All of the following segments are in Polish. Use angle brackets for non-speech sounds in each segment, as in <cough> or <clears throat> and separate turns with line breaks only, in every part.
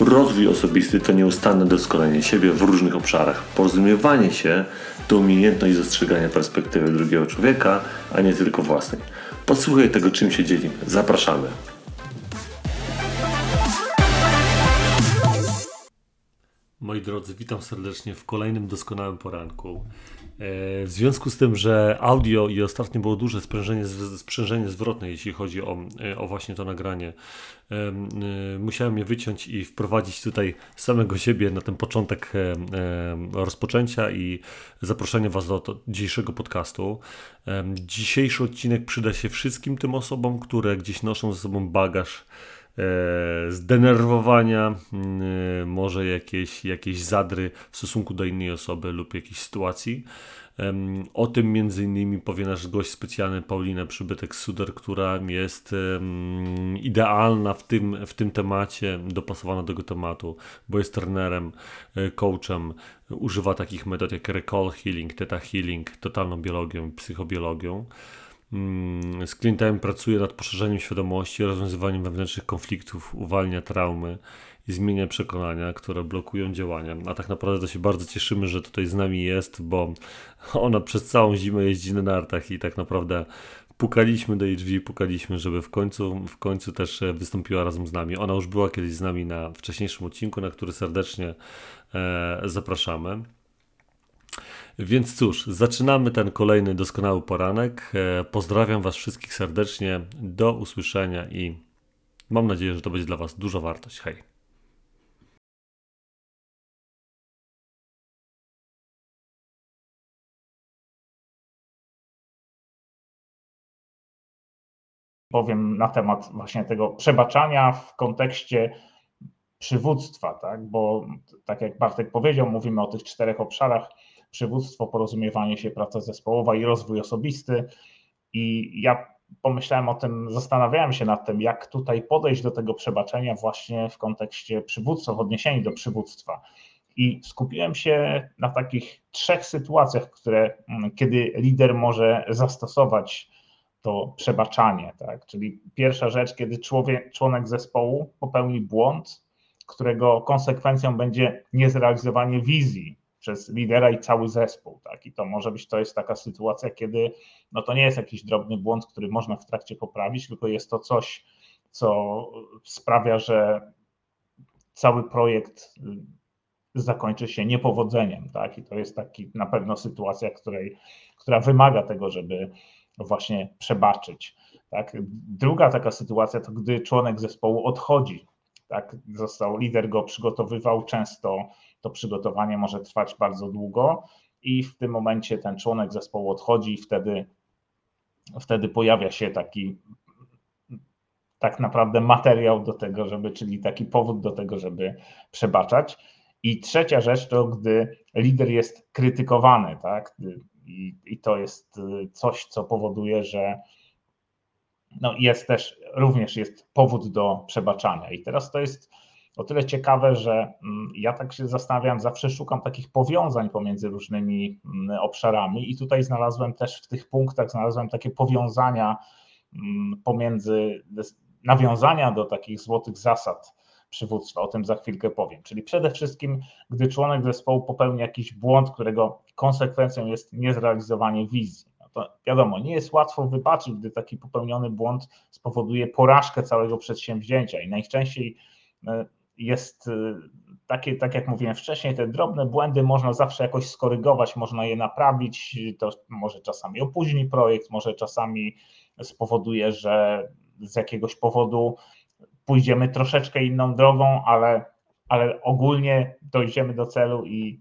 Rozwój osobisty to nieustanne doskonalenie siebie w różnych obszarach. Porozumiewanie się to umiejętność dostrzegania perspektywy drugiego człowieka, a nie tylko własnej. Posłuchaj tego, czym się dzielimy. Zapraszamy. Moi drodzy, witam serdecznie w kolejnym doskonałym poranku. E, w związku z tym, że audio i ostatnio było duże sprzężenie, sprzężenie zwrotne, jeśli chodzi o, e, o właśnie to nagranie, e, musiałem je wyciąć i wprowadzić tutaj samego siebie na ten początek rozpoczęcia i zaproszenie Was do dzisiejszego podcastu. Dzisiejszy odcinek przyda się wszystkim tym osobom, które gdzieś noszą ze sobą bagaż zdenerwowania, może jakieś, jakieś zadry w stosunku do innej osoby lub jakiejś sytuacji. O tym między innymi powie nasz gość specjalny Paulina Przybytek-Suder, która jest idealna w tym, w tym temacie, dopasowana do tego tematu, bo jest trenerem, e, coachem, używa takich metod jak recall healing, theta healing, totalną biologią, psychobiologią. Mm, z klientami pracuje nad poszerzeniem świadomości, rozwiązywaniem wewnętrznych konfliktów, uwalnia traumy i zmienia przekonania, które blokują działania. A tak naprawdę to się bardzo cieszymy, że tutaj z nami jest, bo <laughs> ona przez całą zimę jeździ na nartach i tak naprawdę pukaliśmy do jej drzwi, pukaliśmy, żeby w końcu, w końcu też e, wystąpiła razem z nami. Ona już była kiedyś z nami na wcześniejszym odcinku, na który serdecznie e, zapraszamy. Więc cóż, zaczynamy ten kolejny doskonały poranek. E, pozdrawiam Was wszystkich serdecznie. Do usłyszenia i mam nadzieję, że to będzie dla Was duża wartość. Hej.
powiem na temat właśnie tego przebaczania w kontekście przywództwa, tak? bo tak jak Bartek powiedział, mówimy o tych czterech obszarach: przywództwo, porozumiewanie się, praca zespołowa i rozwój osobisty. I ja pomyślałem o tym, zastanawiałem się nad tym, jak tutaj podejść do tego przebaczenia właśnie w kontekście przywództwa, w odniesieniu do przywództwa. I skupiłem się na takich trzech sytuacjach, które, kiedy lider może zastosować to przebaczanie. Tak? Czyli pierwsza rzecz, kiedy człowiek, członek zespołu popełni błąd, którego konsekwencją będzie niezrealizowanie wizji przez lidera i cały zespół. Tak? I to może być, to jest taka sytuacja, kiedy no to nie jest jakiś drobny błąd, który można w trakcie poprawić, tylko jest to coś, co sprawia, że cały projekt zakończy się niepowodzeniem. Tak? I to jest taki na pewno sytuacja, której, która wymaga tego, żeby właśnie przebaczyć. Tak? Druga taka sytuacja to gdy członek zespołu odchodzi. Tak? Został lider go przygotowywał, często to przygotowanie może trwać bardzo długo i w tym momencie ten członek zespołu odchodzi i wtedy, wtedy pojawia się taki tak naprawdę materiał do tego, żeby, czyli taki powód do tego, żeby przebaczać. I trzecia rzecz to, gdy lider jest krytykowany, tak? I, I, to jest y, coś, co powoduje, że no jest też, również jest powód do przebaczania. I teraz to jest o tyle ciekawe, że mm, ja tak się zastanawiam, zawsze szukam takich powiązań pomiędzy różnymi mm, obszarami i tutaj znalazłem też w tych punktach, znalazłem takie powiązania mm, pomiędzy, nawiązania do takich złotych zasad przywództwa. O tym za chwilkę powiem. Czyli przede wszystkim, gdy członek zespołu popełni jakiś błąd, którego konsekwencją jest niezrealizowanie wizji. No to wiadomo, nie jest łatwo wybaczyć, gdy taki popełniony błąd spowoduje porażkę całego przedsięwzięcia i najczęściej e, jest e, takie, tak jak mówiłem wcześniej, te drobne błędy można zawsze jakoś skorygować, można je naprawić. To może czasami opóźni projekt, może czasami spowoduje, że z jakiegoś powodu pójdziemy troszeczkę inną drogą, ale, ale ogólnie dojdziemy do celu i,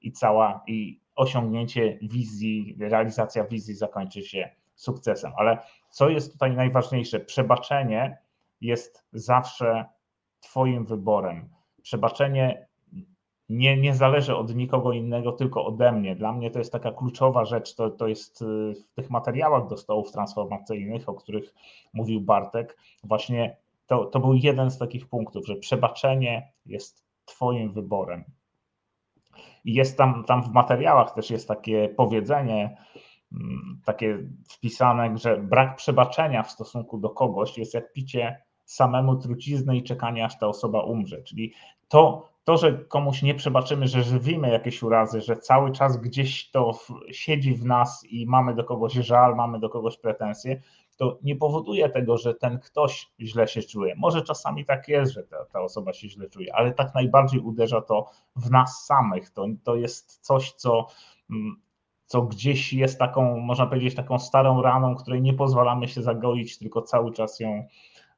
i cała i osiągnięcie wizji, realizacja wizji zakończy się sukcesem. Ale co jest tutaj najważniejsze? Przebaczenie jest zawsze Twoim wyborem. przebaczenie nie, nie zależy od nikogo innego, tylko ode mnie. Dla mnie to jest taka kluczowa rzecz, to, to jest y, w tych materiałach do stołów transformacyjnych, o których mówił Bartek, właśnie to, to był jeden z takich punktów, że przebaczenie jest Twoim wyborem. I jest tam, tam w materiałach też jest takie powiedzenie, mm, takie wpisane, że brak przebaczenia w stosunku do kogoś jest jak picie samemu trucizny i czekanie, aż ta osoba umrze. Czyli to, to, że komuś nie przebaczymy, że żywimy jakieś urazy, że cały czas gdzieś to siedzi w nas i mamy do kogoś żal, mamy do kogoś pretensje, to nie powoduje tego, że ten ktoś źle się czuje. Może czasami tak jest, że ta, ta osoba się źle czuje, ale tak najbardziej uderza to w nas samych. To, to jest coś, co, mm, co gdzieś jest taką, można powiedzieć, taką starą raną, której nie pozwalamy się zagoić, tylko cały czas ją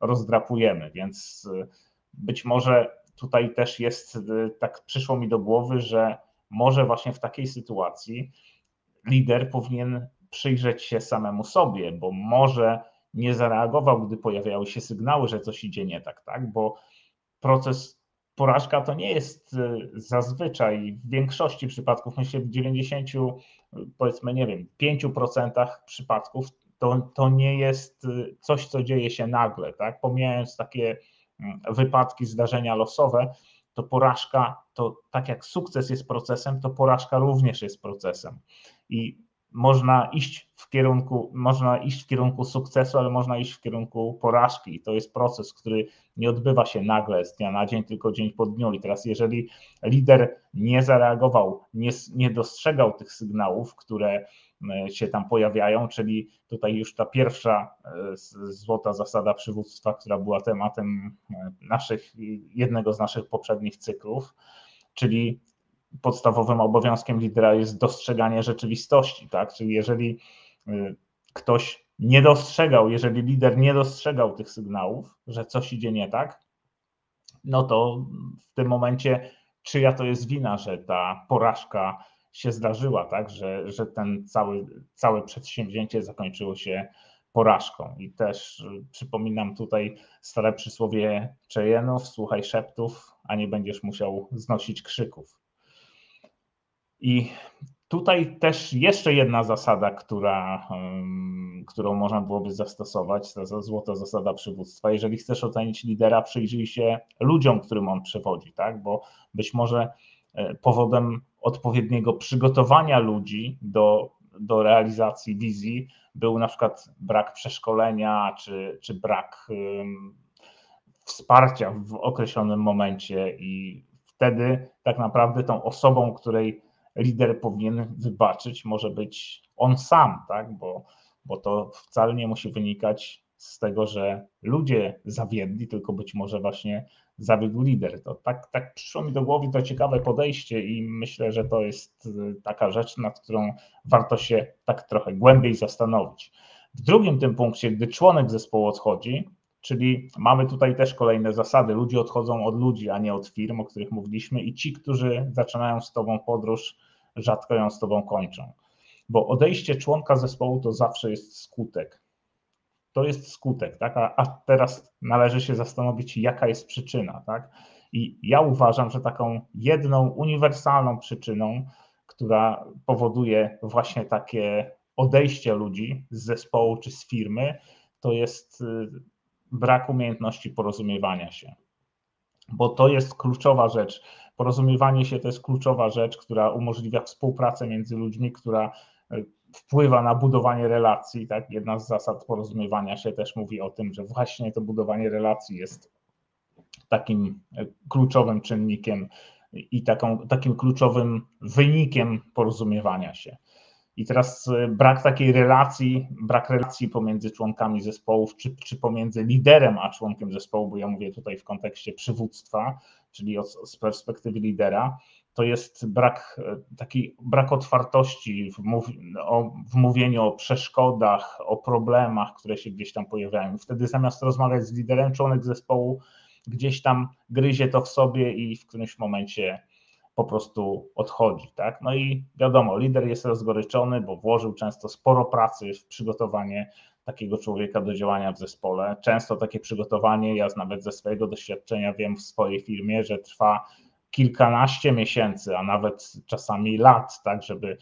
rozdrapujemy. Więc y, być może tutaj też jest, y, tak przyszło mi do głowy, że może właśnie w takiej sytuacji lider powinien przyjrzeć się samemu sobie, bo może nie zareagował, gdy pojawiały się sygnały, że coś idzie nie tak, tak? Bo proces porażka to nie jest y, zazwyczaj w większości przypadków, myślę w 90, powiedzmy, nie wiem, 5% przypadków to, to nie jest coś, co dzieje się nagle, tak? Pomijając takie wypadki, zdarzenia losowe, to porażka, to tak jak sukces jest procesem, to porażka również jest procesem. I można iść w kierunku, można iść w kierunku sukcesu, ale można iść w kierunku porażki. I to jest proces, który nie odbywa się nagle z dnia na dzień, tylko dzień po dniu. I teraz, jeżeli lider nie zareagował, nie, nie dostrzegał tych sygnałów, które E, się tam pojawiają, czyli tutaj już ta pierwsza e, złota zasada przywództwa, która była tematem e, naszych, jednego z naszych poprzednich cyklów, czyli podstawowym obowiązkiem lidera jest dostrzeganie rzeczywistości, tak? Czyli jeżeli ktoś nie dostrzegał, jeżeli lider nie dostrzegał tych sygnałów, że coś idzie nie tak, no to w tym momencie czyja to jest wina, że ta porażka się zdarzyła, tak, że, że ten cały, całe przedsięwzięcie zakończyło się porażką. I też y, przypominam tutaj stare przysłowie Cheyenne'ów, słuchaj szeptów, a nie będziesz musiał znosić krzyków. I tutaj też jeszcze jedna zasada, która, którą można byłoby zastosować, ta złota zasada przywództwa. Jeżeli chcesz ocenić lidera, przyjrzyj się ludziom, którym on przewodzi, tak? bo być może e, powodem odpowiedniego przygotowania ludzi do, do realizacji wizji był na przykład brak przeszkolenia czy, czy brak um, wsparcia w określonym momencie i wtedy tak naprawdę tą osobą, której lider powinien wybaczyć, może być on sam, tak? bo, bo to wcale nie musi wynikać z tego, że ludzie zawiedli, tylko być może właśnie zawiódł lider. To tak, tak przyszło mi do głowy to ciekawe podejście i myślę, że to jest y, taka rzecz, nad którą warto się tak trochę głębiej zastanowić. W drugim tym punkcie, gdy członek zespołu odchodzi, czyli mamy tutaj też kolejne zasady, ludzie odchodzą od ludzi, a nie od firm, o których mówiliśmy i ci, którzy zaczynają z Tobą podróż, rzadko ją z Tobą kończą. Bo odejście członka zespołu to zawsze jest skutek to jest skutek, tak? A, a, teraz należy się zastanowić, jaka jest przyczyna, tak? I ja uważam, że taką jedną uniwersalną przyczyną, która powoduje właśnie takie odejście ludzi z zespołu czy z firmy, to jest y, brak umiejętności porozumiewania się. Bo to jest kluczowa rzecz. Porozumiewanie się to jest kluczowa rzecz, która umożliwia współpracę między ludźmi, która y, wpływa na budowanie relacji. Tak? Jedna z zasad porozumiewania się też mówi o tym, że właśnie to budowanie relacji jest takim e, kluczowym czynnikiem i taką, takim kluczowym wynikiem porozumiewania się. I teraz e, brak takiej relacji, brak relacji pomiędzy członkami zespołów, czy, czy pomiędzy liderem a członkiem zespołu, bo ja mówię tutaj w kontekście przywództwa, czyli od, z perspektywy lidera, to jest brak, taki brak otwartości w, mów, o, w mówieniu o przeszkodach, o problemach, które się gdzieś tam pojawiają. Wtedy zamiast rozmawiać z liderem, członek zespołu gdzieś tam gryzie to w sobie i w którymś momencie po prostu odchodzi. Tak? No i wiadomo, lider jest rozgoryczony, bo włożył często sporo pracy w przygotowanie takiego człowieka do działania w zespole. Często takie przygotowanie, ja nawet ze swojego doświadczenia wiem w swojej firmie, że trwa kilkanaście miesięcy, a nawet czasami lat, tak, żeby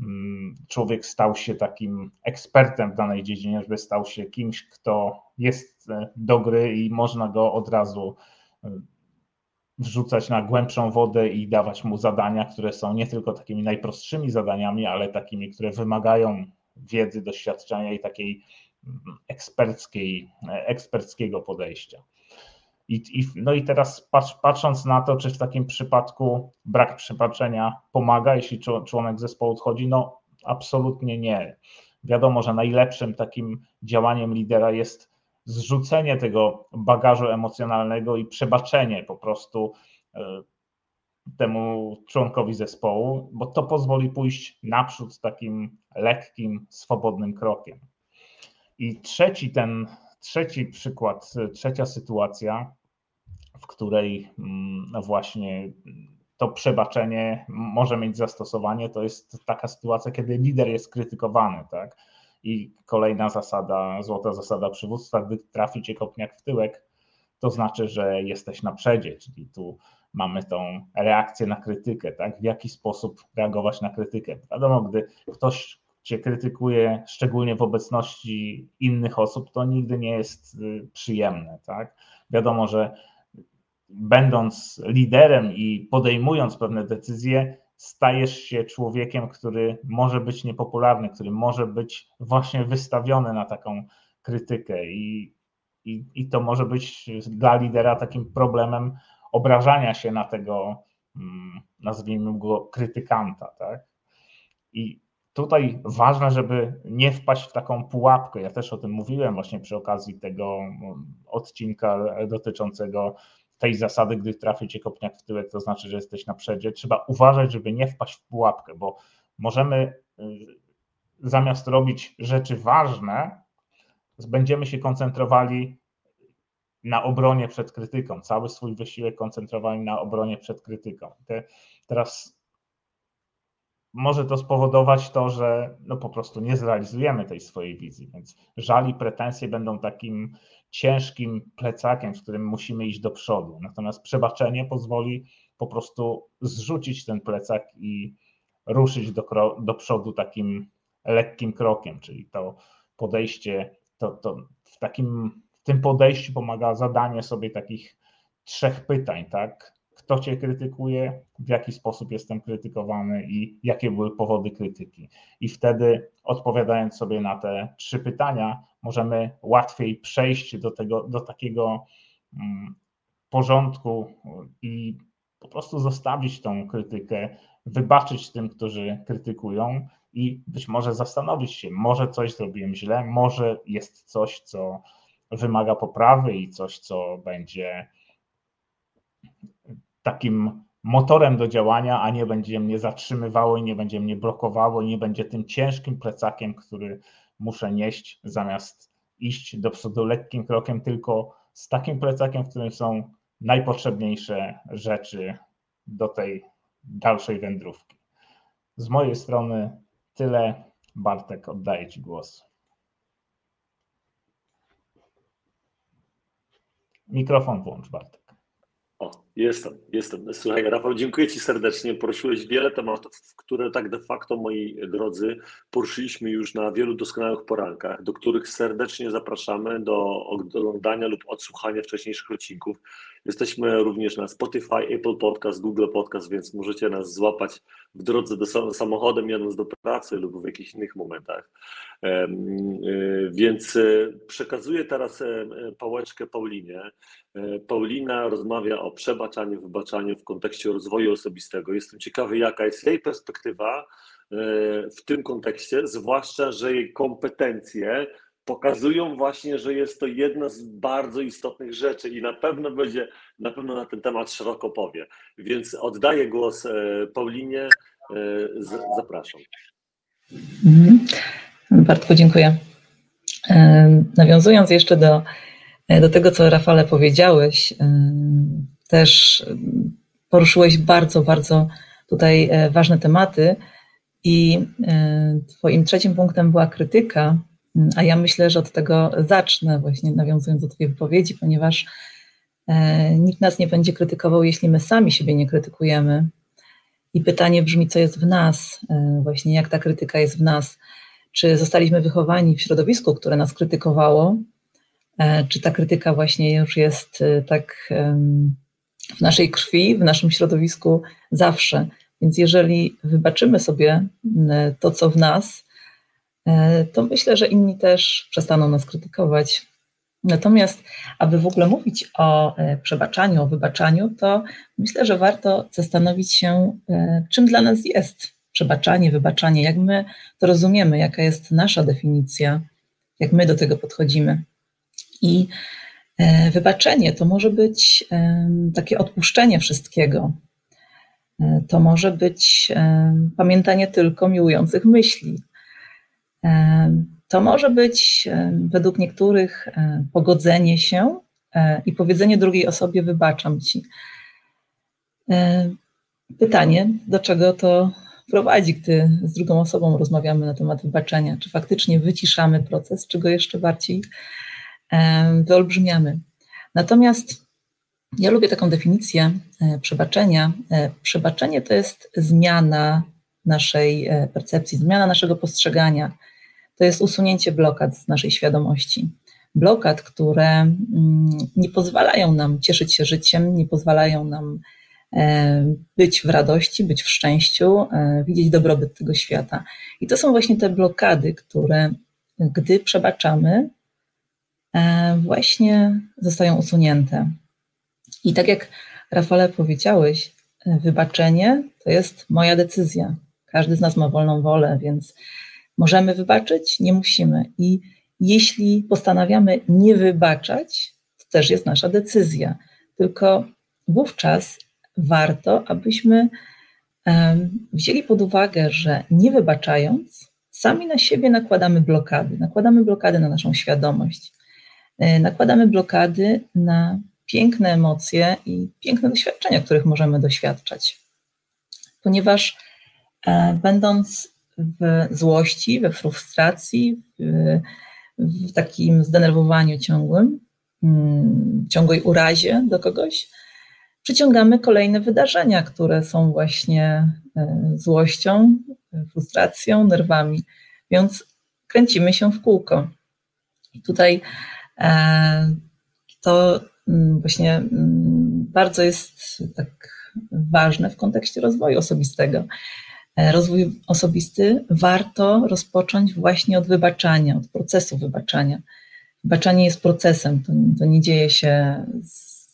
mm, człowiek stał się takim ekspertem w danej dziedzinie, żeby stał się kimś, kto jest e, do gry i można go od razu e, wrzucać na głębszą wodę i dawać mu zadania, które są nie tylko takimi najprostszymi zadaniami, ale takimi, które wymagają wiedzy, doświadczenia i takiej mm, eksperckiej, eksperckiego podejścia. I, i, no i teraz patrz, patrząc na to, czy w takim przypadku brak przypatrzenia pomaga, jeśli członek zespołu odchodzi, no absolutnie nie. Wiadomo, że najlepszym takim działaniem lidera jest zrzucenie tego bagażu emocjonalnego i przebaczenie po prostu e, temu członkowi zespołu, bo to pozwoli pójść naprzód takim lekkim, swobodnym krokiem. I trzeci ten, trzeci przykład, trzecia sytuacja, w której mm, właśnie to przebaczenie może mieć zastosowanie, to jest taka sytuacja, kiedy lider jest krytykowany, tak? I kolejna zasada, złota zasada przywództwa, gdy trafi cię kopniak w tyłek, to znaczy, że jesteś na przedzie, czyli tu mamy tą reakcję na krytykę, tak? W jaki sposób reagować na krytykę. Wiadomo, gdy ktoś cię krytykuje, szczególnie w obecności innych osób, to nigdy nie jest y, przyjemne, tak? Wiadomo, że będąc liderem i podejmując pewne decyzje, stajesz się człowiekiem, który może być niepopularny, który może być właśnie wystawiony na taką krytykę i, i, i to może być dla lidera takim problemem obrażania się na tego, mm, nazwijmy go, krytykanta. Tak? I tutaj ważne, żeby nie wpaść w taką pułapkę. Ja też o tym mówiłem właśnie przy okazji tego mm, odcinka dotyczącego tej zasady, gdy trafi cię kopniak w tyłek, to znaczy, że jesteś na przedzie. Trzeba uważać, żeby nie wpaść w pułapkę, bo możemy y, zamiast robić rzeczy ważne, będziemy się koncentrowali na obronie przed krytyką. Cały swój wysiłek koncentrowali na obronie przed krytyką. Te, teraz może to spowodować to, że no po prostu nie zrealizujemy tej swojej wizji, więc żal i pretensje będą takim ciężkim plecakiem, z którym musimy iść do przodu. Natomiast przebaczenie pozwoli po prostu zrzucić ten plecak i ruszyć do, do przodu takim lekkim krokiem, czyli to podejście, to, to w takim w tym podejściu pomaga zadanie sobie takich trzech pytań, tak? Kto cię krytykuje, w jaki sposób jestem krytykowany i jakie były powody krytyki. I wtedy odpowiadając sobie na te trzy pytania, możemy łatwiej przejść do tego, do takiego mm, porządku i po prostu zostawić tą krytykę, wybaczyć tym, którzy krytykują i być może zastanowić się, może coś zrobiłem źle, może jest coś, co wymaga poprawy i coś, co będzie takim motorem do działania, a nie będzie mnie zatrzymywało i nie będzie mnie blokowało i nie będzie tym ciężkim plecakiem, który muszę nieść zamiast iść do przodu lekkim krokiem, tylko z takim plecakiem, w którym są najpotrzebniejsze rzeczy do tej dalszej wędrówki. Z mojej strony tyle. Bartek, oddaję Ci głos. Mikrofon włącz, Bartek.
Jestem, jestem. Słuchaj, Rafał, dziękuję Ci serdecznie. Poruszyłeś wiele tematów, które tak de facto, moi drodzy, poruszyliśmy już na wielu doskonałych porankach, do których serdecznie zapraszamy do oglądania lub odsłuchania wcześniejszych odcinków. Jesteśmy również na Spotify, Apple Podcast, Google Podcast, więc możecie nas złapać w drodze do samochodem, jadąc do pracy lub w jakichś innych momentach. E, więc e, przekazuję teraz e, pałeczkę Paulinie. Paulina rozmawia o przebaczaniu, wybaczaniu w kontekście rozwoju osobistego. Jestem ciekawy, jaka jest jej perspektywa w tym kontekście, zwłaszcza, że jej kompetencje pokazują właśnie, że jest to jedna z bardzo istotnych rzeczy i na pewno będzie, na pewno na ten temat szeroko powie. Więc oddaję głos Paulinie. Zapraszam.
Mhm. Bardzo dziękuję. E, nawiązując jeszcze do, e, do tego, co Rafale powiedziałeś, e, też poruszyłeś bardzo, bardzo tutaj ważne tematy i Twoim trzecim punktem była krytyka A ja myślę, że od tego zacznę, właśnie nawiązując do Twojej wypowiedzi, ponieważ e, nikt nas nie będzie krytykował, jeśli my sami siebie nie krytykujemy. I pytanie brzmi, co jest w nas, e, właśnie jak ta krytyka jest w nas. Czy zostaliśmy wychowani w środowisku, które nas krytykowało, e, czy ta krytyka właśnie już jest tak w naszej krwi, w naszym środowisku zawsze. Więc jeżeli wybaczymy sobie to, co w nas, to myślę, że inni też przestaną nas krytykować. Natomiast, aby w ogóle mówić o e, przebaczaniu, o wybaczaniu, to myślę, że warto zastanowić się, e, czym dla nas jest przebaczanie, wybaczanie, jak my to rozumiemy, jaka jest nasza definicja, jak my do tego podchodzimy. I wybaczenie to może być takie odpuszczenie wszystkiego. To może być pamiętanie tylko miłujących myśli, to może być według niektórych pogodzenie się e, i powiedzenie drugiej osobie: Wybaczam ci. Pytanie, do czego to prowadzi, gdy z drugą osobą rozmawiamy na temat wybaczenia? Czy faktycznie wyciszamy proces, czy go jeszcze bardziej wyolbrzymiamy? Natomiast ja lubię taką definicję e, przebaczenia. E, przebaczenie to jest zmiana naszej percepcji, zmiana naszego postrzegania to jest usunięcie blokad z naszej świadomości. Blokad, które mm, nie pozwalają nam cieszyć się życiem, nie pozwalają nam e, być w radości, być w szczęściu, e, widzieć dobrobyt tego świata. I to są właśnie te blokady, które, gdy przebaczamy, e, właśnie zostają usunięte. I tak jak Rafale powiedziałeś, wybaczenie to jest moja decyzja. Każdy z nas ma wolną wolę, więc Możemy wybaczyć? Nie musimy. I jeśli postanawiamy nie wybaczać, to też jest nasza decyzja. Tylko wówczas warto, abyśmy wzięli pod uwagę, że nie wybaczając, sami na siebie nakładamy blokady. Nakładamy blokady na naszą świadomość. E, nakładamy blokady na piękne emocje i piękne doświadczenia, których możemy doświadczać. Ponieważ e, będąc w złości, we frustracji, w, w takim zdenerwowaniu ciągłym, mm, ciągłej urazie do kogoś, przyciągamy kolejne wydarzenia, które są właśnie e, złością, frustracją, nerwami, więc kręcimy się w kółko. I tutaj e, to mm, właśnie mm, bardzo jest tak ważne w kontekście rozwoju osobistego. E, rozwój osobisty warto rozpocząć właśnie od wybaczania, od procesu wybaczania. Wybaczanie jest procesem, to, to nie dzieje się z,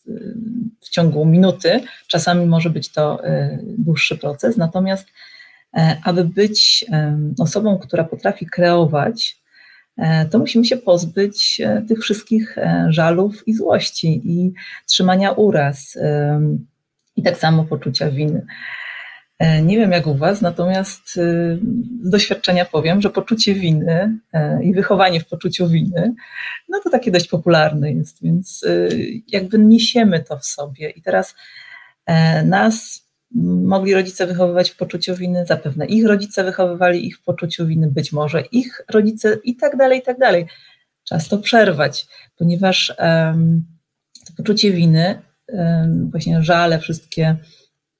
w ciągu minuty, czasami może być to e, dłuższy proces, natomiast e, aby być osobą, która potrafi kreować, to musimy się pozbyć tych wszystkich żalów i złości i trzymania uraz i tak samo poczucia winy. E, nie wiem jak u Was, natomiast e, z doświadczenia powiem, że poczucie winy e, i wychowanie w poczuciu winy, no to takie dość popularne jest, więc jakby niesiemy to w sobie. I teraz nas mogli rodzice wychowywać w poczuciu winy, zapewne ich rodzice wychowywali ich w poczuciu winy, być może ich rodzice i tak dalej, i tak dalej. Czas to przerwać, ponieważ to poczucie winy, właśnie żale wszystkie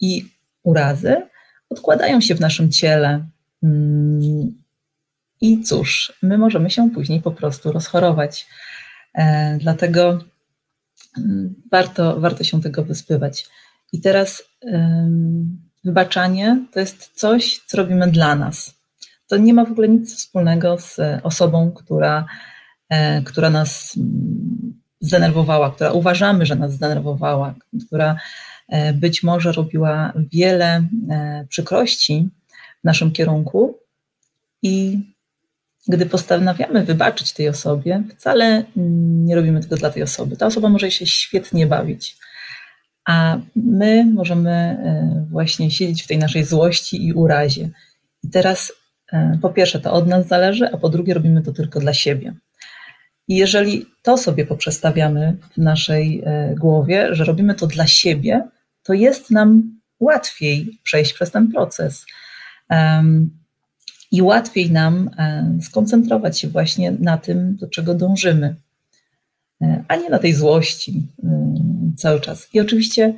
i urazy odkładają się w naszym ciele. Mm, I cóż, my możemy się później po prostu rozchorować. E, dlatego mm, warto, warto się tego wyspywać. I teraz wybaczanie to jest coś, co robimy dla nas. To nie ma w ogóle nic wspólnego z osobą, która, e, która nas mm, zdenerwowała, która uważamy, że nas zdenerwowała, która być może robiła wiele e, przykrości w naszym kierunku i gdy postanawiamy wybaczyć tej osobie, wcale nie robimy tego dla tej osoby. Ta osoba może się świetnie bawić, a my możemy e, właśnie siedzieć w tej naszej złości i urazie. I teraz po pierwsze to od nas zależy, a po drugie robimy to tylko dla siebie. I jeżeli to sobie poprzestawiamy w naszej głowie, że robimy to dla siebie, to jest nam łatwiej przejść przez ten proces. i łatwiej nam e, skoncentrować się właśnie na tym, do czego dążymy, e, a nie na tej złości cały czas. I oczywiście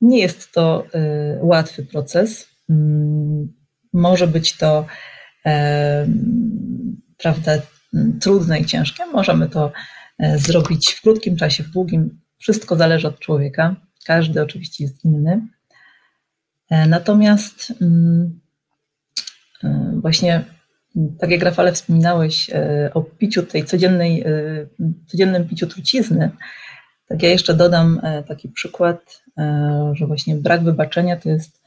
nie jest to łatwy proces. Mm, może być to prawda, trudne i ciężkie. Możemy to zrobić w krótkim czasie, w długim. Wszystko zależy od człowieka. Każdy oczywiście jest inny. Natomiast mm, E, właśnie, tak jak Rafale wspominałeś e, o piciu tej codziennej, e, codziennym piciu trucizny, tak ja jeszcze dodam taki przykład, że właśnie brak wybaczenia to jest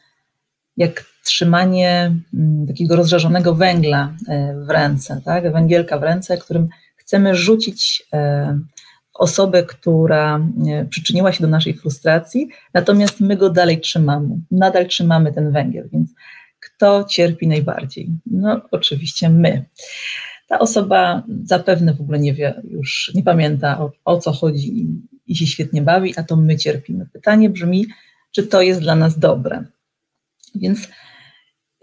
jak trzymanie mm, takiego rozżarzonego węgla w ręce, tak? węgielka w ręce, którym chcemy rzucić osobę, która przyczyniła się do naszej frustracji, natomiast my go dalej trzymamy, nadal trzymamy ten węgiel, więc kto cierpi najbardziej? No, oczywiście my. Ta osoba zapewne w ogóle nie wie, już nie pamięta o, o co chodzi i, i się świetnie bawi, a to my cierpimy. Pytanie brzmi, czy to jest dla nas dobre? Więc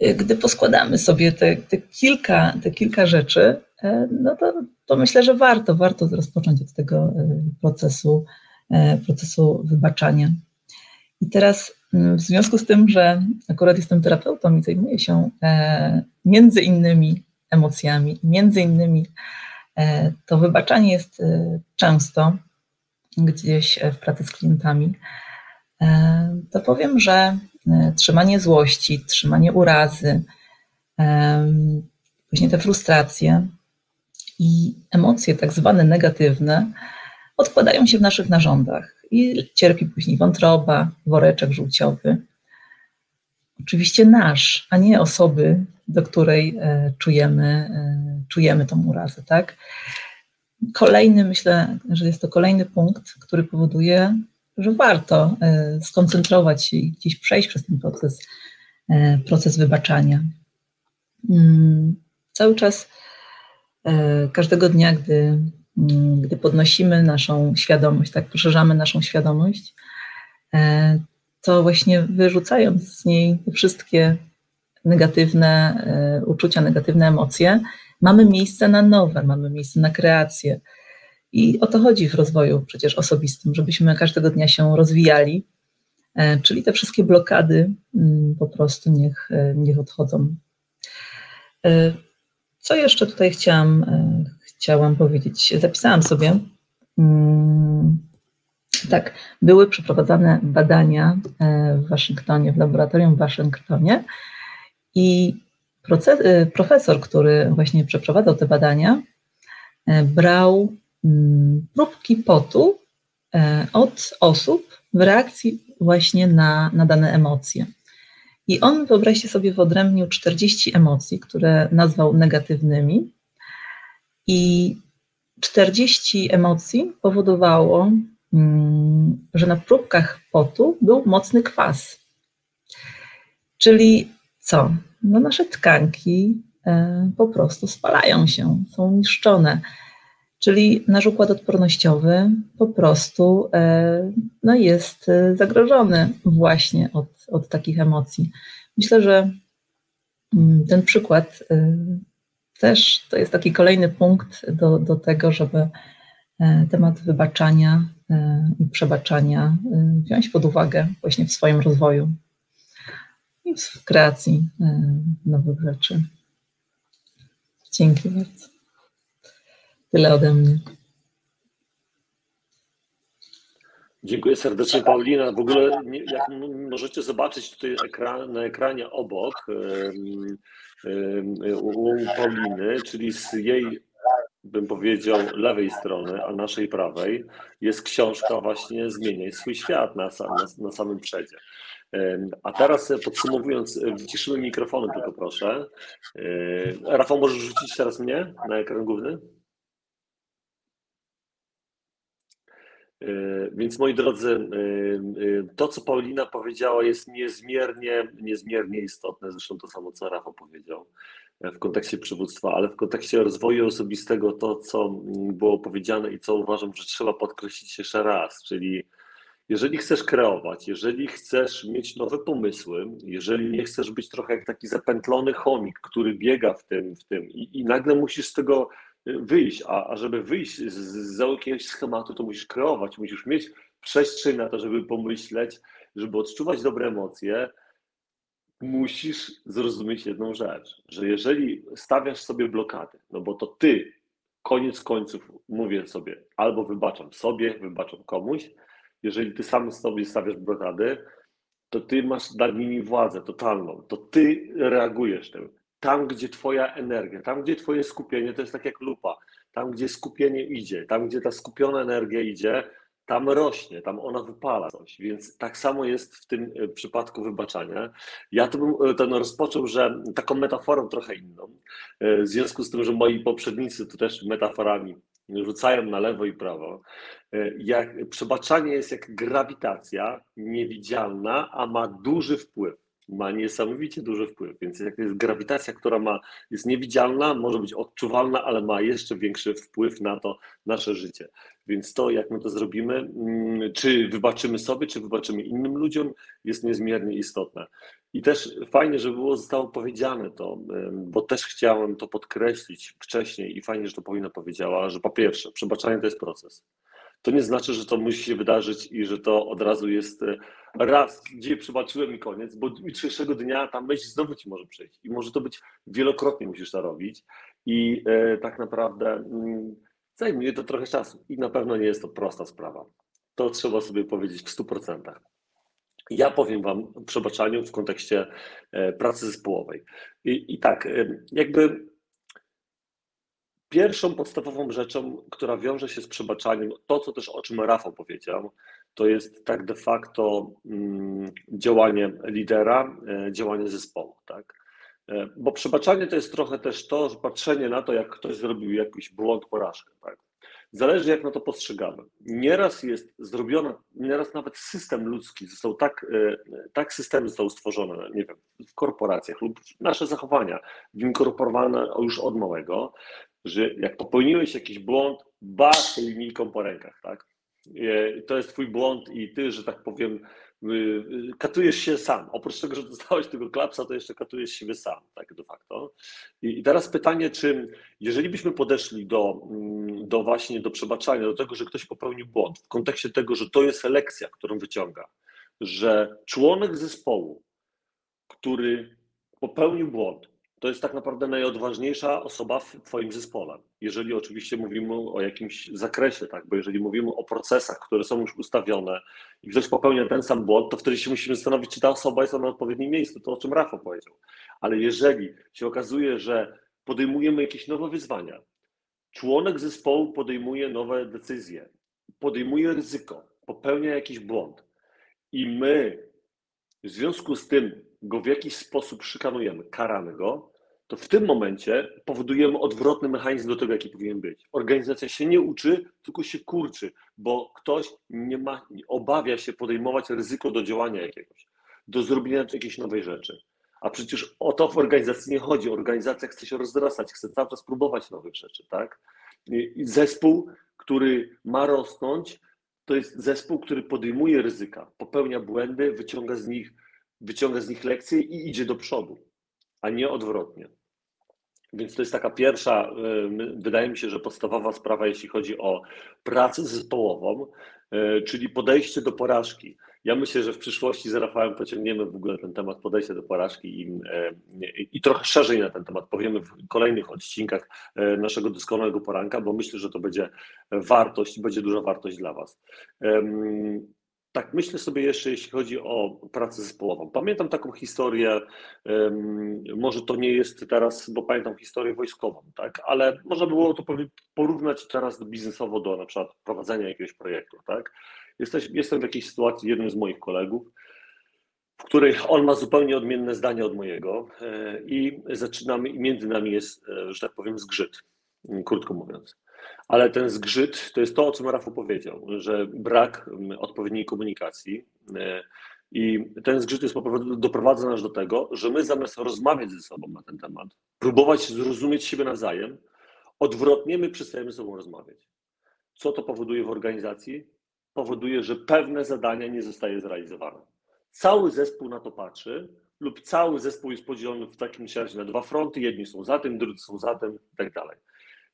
gdy poskładamy sobie te, te, kilka, te kilka rzeczy, e, no to, to myślę, że warto, warto rozpocząć od tego e, procesu, e, procesu wybaczania. I teraz w związku z tym, że akurat jestem terapeutą i zajmuję się między innymi emocjami, między innymi to wybaczanie jest często gdzieś w pracy z klientami, to powiem, że trzymanie złości, trzymanie urazy, właśnie te frustracje i emocje tak zwane negatywne odkładają się w naszych narządach i cierpi później wątroba, woreczek żółciowy. Oczywiście nasz, a nie osoby, do której e, czujemy, e, czujemy tą urazę, tak? Kolejny, myślę, że jest to kolejny punkt, który powoduje, że warto e, skoncentrować się i gdzieś przejść przez ten proces, proces wybaczania. Mm, cały czas, każdego dnia, gdy Mm, gdy podnosimy naszą świadomość, tak poszerzamy naszą świadomość, e, to właśnie wyrzucając z niej wszystkie negatywne e, uczucia, negatywne emocje, mamy miejsce na nowe, mamy miejsce na kreację. I o to chodzi w rozwoju przecież osobistym, żebyśmy każdego dnia się rozwijali, e, czyli te wszystkie blokady mm, po prostu niech, niech odchodzą. Co jeszcze tutaj chciałam, chciałam powiedzieć. Zapisałam sobie. Mm, tak, były przeprowadzane badania e, w Waszyngtonie, w laboratorium w Waszyngtonie i proces, e, profesor, który właśnie przeprowadzał te badania, e, brał próbki potu od osób w reakcji właśnie na, na dane emocje. I on, wyobraźcie sobie, wyodrębnił 40 emocji, które nazwał negatywnymi, i 40 emocji powodowało, mm, że na próbkach potu był mocny kwas. Czyli co? No nasze tkanki e, po prostu spalają się, są niszczone. Czyli nasz układ odpornościowy po prostu e, no jest e, zagrożony właśnie od, od takich emocji. Myślę, że mm, ten przykład też to jest taki kolejny punkt do, do tego, żeby e, temat wybaczania e, i przebaczania e, wziąć pod uwagę właśnie w swoim rozwoju i w kreacji nowych rzeczy. Dzięki bardzo. Tyle ode mnie.
Dziękuję serdecznie, Paulina. W ogóle, jak możecie zobaczyć tutaj ekran, na ekranie obok, u Pauliny, czyli z jej, bym powiedział, lewej strony, a naszej prawej, jest książka właśnie Zmieniaj swój świat na, na, na samym przedzie. A teraz podsumowując, wyciszymy mikrofony tylko proszę. Rafał, możesz rzucić teraz mnie na ekran główny? Więc moi drodzy, e, e, to co Paulina powiedziała jest niezmiernie, niezmiernie istotne, zresztą to samo co Rafał powiedział w kontekście przywództwa, ale w kontekście rozwoju osobistego to, co było powiedziane i co uważam, że trzeba podkreślić jeszcze raz, czyli Jeżeli chcesz kreować, jeżeli chcesz mieć nowe pomysły, jeżeli nie chcesz być trochę jak taki zapętlony chomik, który biega w tym, w tym i, i nagle musisz z tego wyjść, a, a żeby wyjść z, z jakiegoś schematu, to musisz kreować, musisz mieć przestrzeń na to, żeby pomyśleć, żeby odczuwać dobre emocje, musisz zrozumieć jedną rzecz, że jeżeli stawiasz sobie blokady, no bo to ty, koniec końców, mówię sobie, albo wybaczam sobie, wybaczam komuś, jeżeli ty sam sobie stawiasz blokady, to ty masz nad nimi władzę totalną, to ty reagujesz tym. Tam, gdzie twoja energia, tam, gdzie twoje skupienie, to jest tak jak lupa, tam, gdzie skupienie idzie, tam, gdzie ta skupiona energia idzie, tam rośnie, tam ona wypala coś, więc tak samo jest w tym e, przypadku wybaczania. Ja to bym e, ten rozpoczął, że taką metaforą trochę inną, e, w związku z tym, że moi poprzednicy tu też metaforami rzucają na lewo i prawo. Jak, przebaczanie jest jak grawitacja niewidzialna, a ma duży wpływ ma niesamowicie duży wpływ. Więc jak jest grawitacja, która ma, jest niewidzialna, może być odczuwalna, ale ma jeszcze większy wpływ na to nasze życie. Więc to, jak my to zrobimy, mm, czy wybaczymy sobie, czy wybaczymy innym ludziom, jest niezmiernie istotne. I też fajnie, że było zostało powiedziane to, bo też chciałem to podkreślić wcześniej i fajnie, że to powinna powiedziała, że po pierwsze, przebaczanie to jest proces to nie znaczy, że to musi się wydarzyć i że to od razu jest e, raz, gdzie przebaczyłem i koniec, bo jutrzejszego dnia ta myśl znowu ci może przyjść i może to być wielokrotnie musisz to robić i e, tak naprawdę mm, zajmuje to trochę czasu i na pewno nie jest to prosta sprawa. To trzeba sobie powiedzieć w 100%. Ja powiem Wam o przebaczaniu w kontekście e, pracy zespołowej. I, i tak, jakby Pierwszą podstawową rzeczą, która wiąże się z przebaczaniem, to co też o czym Rafał powiedział, to jest tak de facto mm, działanie lidera, e, działanie zespołu, tak? E, bo przebaczanie to jest trochę też to, że patrzenie na to, jak ktoś zrobił jakiś błąd, porażkę, tak? Zależy, jak na to postrzegamy. Nieraz jest zrobiona, nieraz nawet system ludzki został tak, e, tak systemy zostały stworzone, nie wiem, w korporacjach lub nasze zachowania winkorporowane już od małego, że jak popełniłeś jakiś błąd, bach linijką po rękach, tak? To jest twój błąd i ty, że tak powiem, y, y, katujesz się sam. Oprócz tego, że dostałeś tego klapsa, to jeszcze katujesz siebie sam, tak de facto. I teraz pytanie, czy jeżeli byśmy podeszli do, mm, do właśnie do przebaczania, do tego, że ktoś popełnił błąd, w kontekście tego, że to jest lekcja, którą wyciąga, że członek zespołu, który popełnił błąd, to jest tak naprawdę najodważniejsza osoba w Twoim zespole. Jeżeli oczywiście mówimy o jakimś zakresie, tak? bo jeżeli mówimy o procesach, które są już ustawione i ktoś popełnia ten sam błąd, to wtedy się musimy zastanowić, czy ta osoba jest na odpowiednim miejscu, to o czym Rafał powiedział. Ale jeżeli się okazuje, że podejmujemy jakieś nowe wyzwania, członek zespołu podejmuje nowe decyzje, podejmuje ryzyko, popełnia jakiś błąd i my w związku z tym go w jakiś sposób szykanujemy, karamy go, to w tym momencie powodujemy odwrotny mechanizm do tego, jaki powinien być. Organizacja się nie uczy, tylko się kurczy, bo ktoś nie ma, obawia się podejmować ryzyko do działania jakiegoś, do zrobienia jakiejś nowej rzeczy. A przecież o to w organizacji nie chodzi. Organizacja chce się rozrastać, chce cały czas próbować nowych rzeczy, tak? I zespół, który ma rosnąć, to jest zespół, który podejmuje ryzyka, popełnia błędy, wyciąga z nich, wyciąga z nich lekcje i idzie do przodu, a nie odwrotnie. Więc to jest taka pierwsza, y, wydaje mi się, że podstawowa sprawa, jeśli chodzi o pracę zespołową, y, czyli podejście do porażki. Ja myślę, że w przyszłości z Rafałem pociągniemy w ogóle ten temat podejścia do porażki i, y, i trochę szerzej na ten temat powiemy w kolejnych odcinkach naszego doskonałego poranka, bo myślę, że to będzie wartość, będzie duża wartość dla Was. Tak, myślę sobie jeszcze, jeśli chodzi o pracę zespołową. Pamiętam taką historię, może to nie jest teraz, bo pamiętam historię wojskową, tak, ale można było to porównać teraz biznesowo do na przykład prowadzenia jakiegoś projektu, tak. Jesteś, jestem w jakiejś sytuacji, jednym z moich kolegów, w której on ma zupełnie odmienne zdanie od mojego e, i zaczynamy, i między nami jest, e, że tak powiem, zgrzyt, krótko mówiąc. Ale ten zgrzyt to jest to, o czym Rafał powiedział, że brak mm, odpowiedniej komunikacji. E, I ten zgrzyt jest doprowadza nas do tego, że my zamiast rozmawiać ze sobą na ten temat, próbować zrozumieć siebie nawzajem, odwrotnie my przestajemy ze sobą rozmawiać. Co to powoduje w organizacji? powoduje, że pewne zadania nie zostaje zrealizowane. Cały zespół na to patrzy, lub cały zespół jest podzielony w takim razie na dwa fronty, jedni są za tym, drudzy są za tym i tak dalej.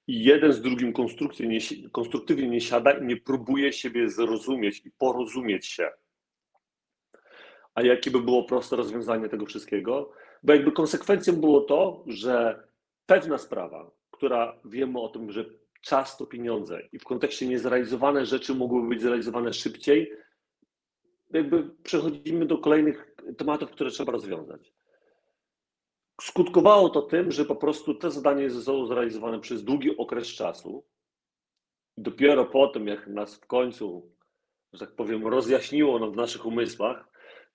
I jeden z drugim konstruktywnie nie, konstruktywnie nie siada i nie próbuje siebie zrozumieć i porozumieć się. A jakie by było proste rozwiązanie tego wszystkiego? Bo jakby konsekwencją było to, że pewna sprawa, która wiemy o tym, że czas to pieniądze i w kontekście niezrealizowane rzeczy mogłyby być zrealizowane szybciej, jakby przechodzimy do kolejnych tematów, które trzeba rozwiązać. Skutkowało to tym, że po prostu te zadanie zostało zrealizowane przez długi okres czasu. Dopiero po tym, jak nas w końcu, że tak powiem, rozjaśniło nam w naszych umysłach,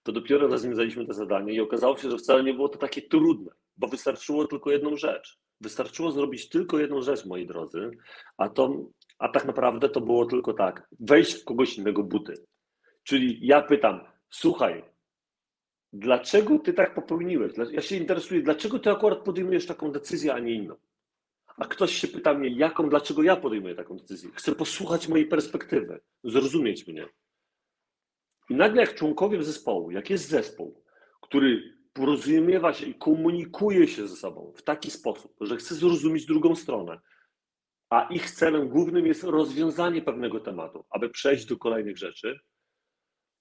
to dopiero rozwiązaliśmy to zadanie i okazało się, że wcale nie było to takie trudne, bo wystarczyło tylko jedną rzecz. Wystarczyło zrobić tylko jedną rzecz, moi drodzy, a, to, a tak naprawdę to było tylko tak, wejść w kogoś innego buty. Czyli ja pytam, słuchaj, dlaczego ty tak popełniłeś? Ja się interesuję, dlaczego ty akurat podejmujesz taką decyzję, a nie inną? A ktoś się pyta mnie, jaką, dlaczego ja podejmuję taką decyzję? Chcę posłuchać mojej perspektywy, zrozumieć mnie. I nagle jak członkowie zespołu, jak jest zespół, który porozumiewa się i komunikuje się ze sobą w taki sposób, że chce zrozumieć drugą stronę, a ich celem głównym jest rozwiązanie pewnego tematu, aby przejść do kolejnych rzeczy,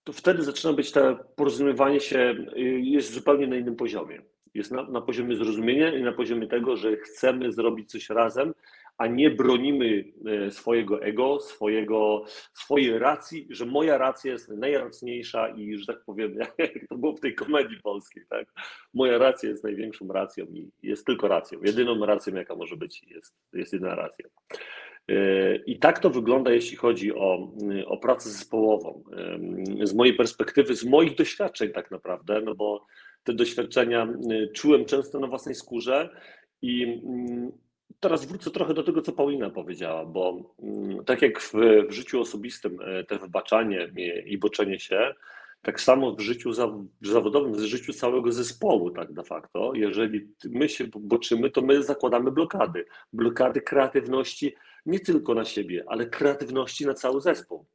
to wtedy zaczyna być to porozumiewanie się, y, jest zupełnie na innym poziomie. Jest na, na poziomie zrozumienia i na poziomie tego, że chcemy zrobić coś razem, a nie bronimy e, swojego ego, swojego, swojej racji, że moja racja jest najracniejsza i, że tak powiem, <laughs> jak to było w tej komedii polskiej, tak? Moja racja jest największą racją i jest tylko racją. Jedyną racją, jaka może być, jest, jest jedna racja. E, I tak to wygląda, jeśli chodzi o, o pracę zespołową. E, z mojej perspektywy, z moich doświadczeń tak naprawdę, no bo te doświadczenia czułem często na własnej skórze i mm, Teraz wrócę trochę do tego, co Paulina powiedziała, bo mm, tak jak w, w życiu osobistym e, te wybaczanie i boczenie się, tak samo w życiu zawodowym, w życiu całego zespołu, tak de facto, jeżeli my się boczymy, to my zakładamy blokady. Blokady kreatywności nie tylko na siebie, ale kreatywności na cały zespół.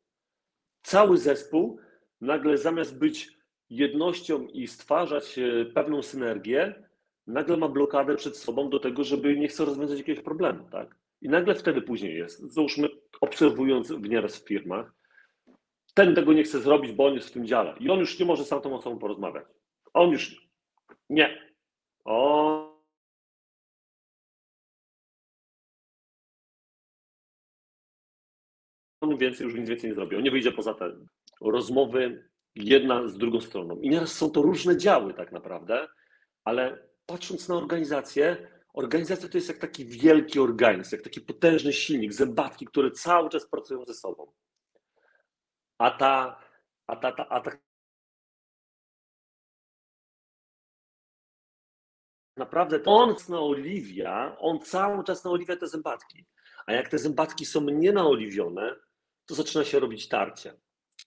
Cały zespół nagle zamiast być jednością i stwarzać e, pewną synergię, nagle ma blokadę przed sobą do tego, żeby nie chce rozwiązać jakiegoś problemu, tak? I nagle wtedy później jest, załóżmy, obserwując w nieraz w firmach, ten tego nie chce zrobić, bo on jest w tym dziale i on już nie może z tamtą osobą porozmawiać. On już nie. On on więcej, już nic więcej nie zrobi. On nie wyjdzie poza te rozmowy jedna z drugą stroną. I nieraz są to różne działy tak naprawdę, ale patrząc na organizację, organizacja to jest jak taki wielki organizm, jak taki potężny silnik, zębatki, które cały czas pracują ze sobą. A ta, a ta, ta, a ta naprawdę on naoliwia, on cały czas naoliwia te zębatki. A jak te zębatki są nienaoliwione, to zaczyna się robić tarcie.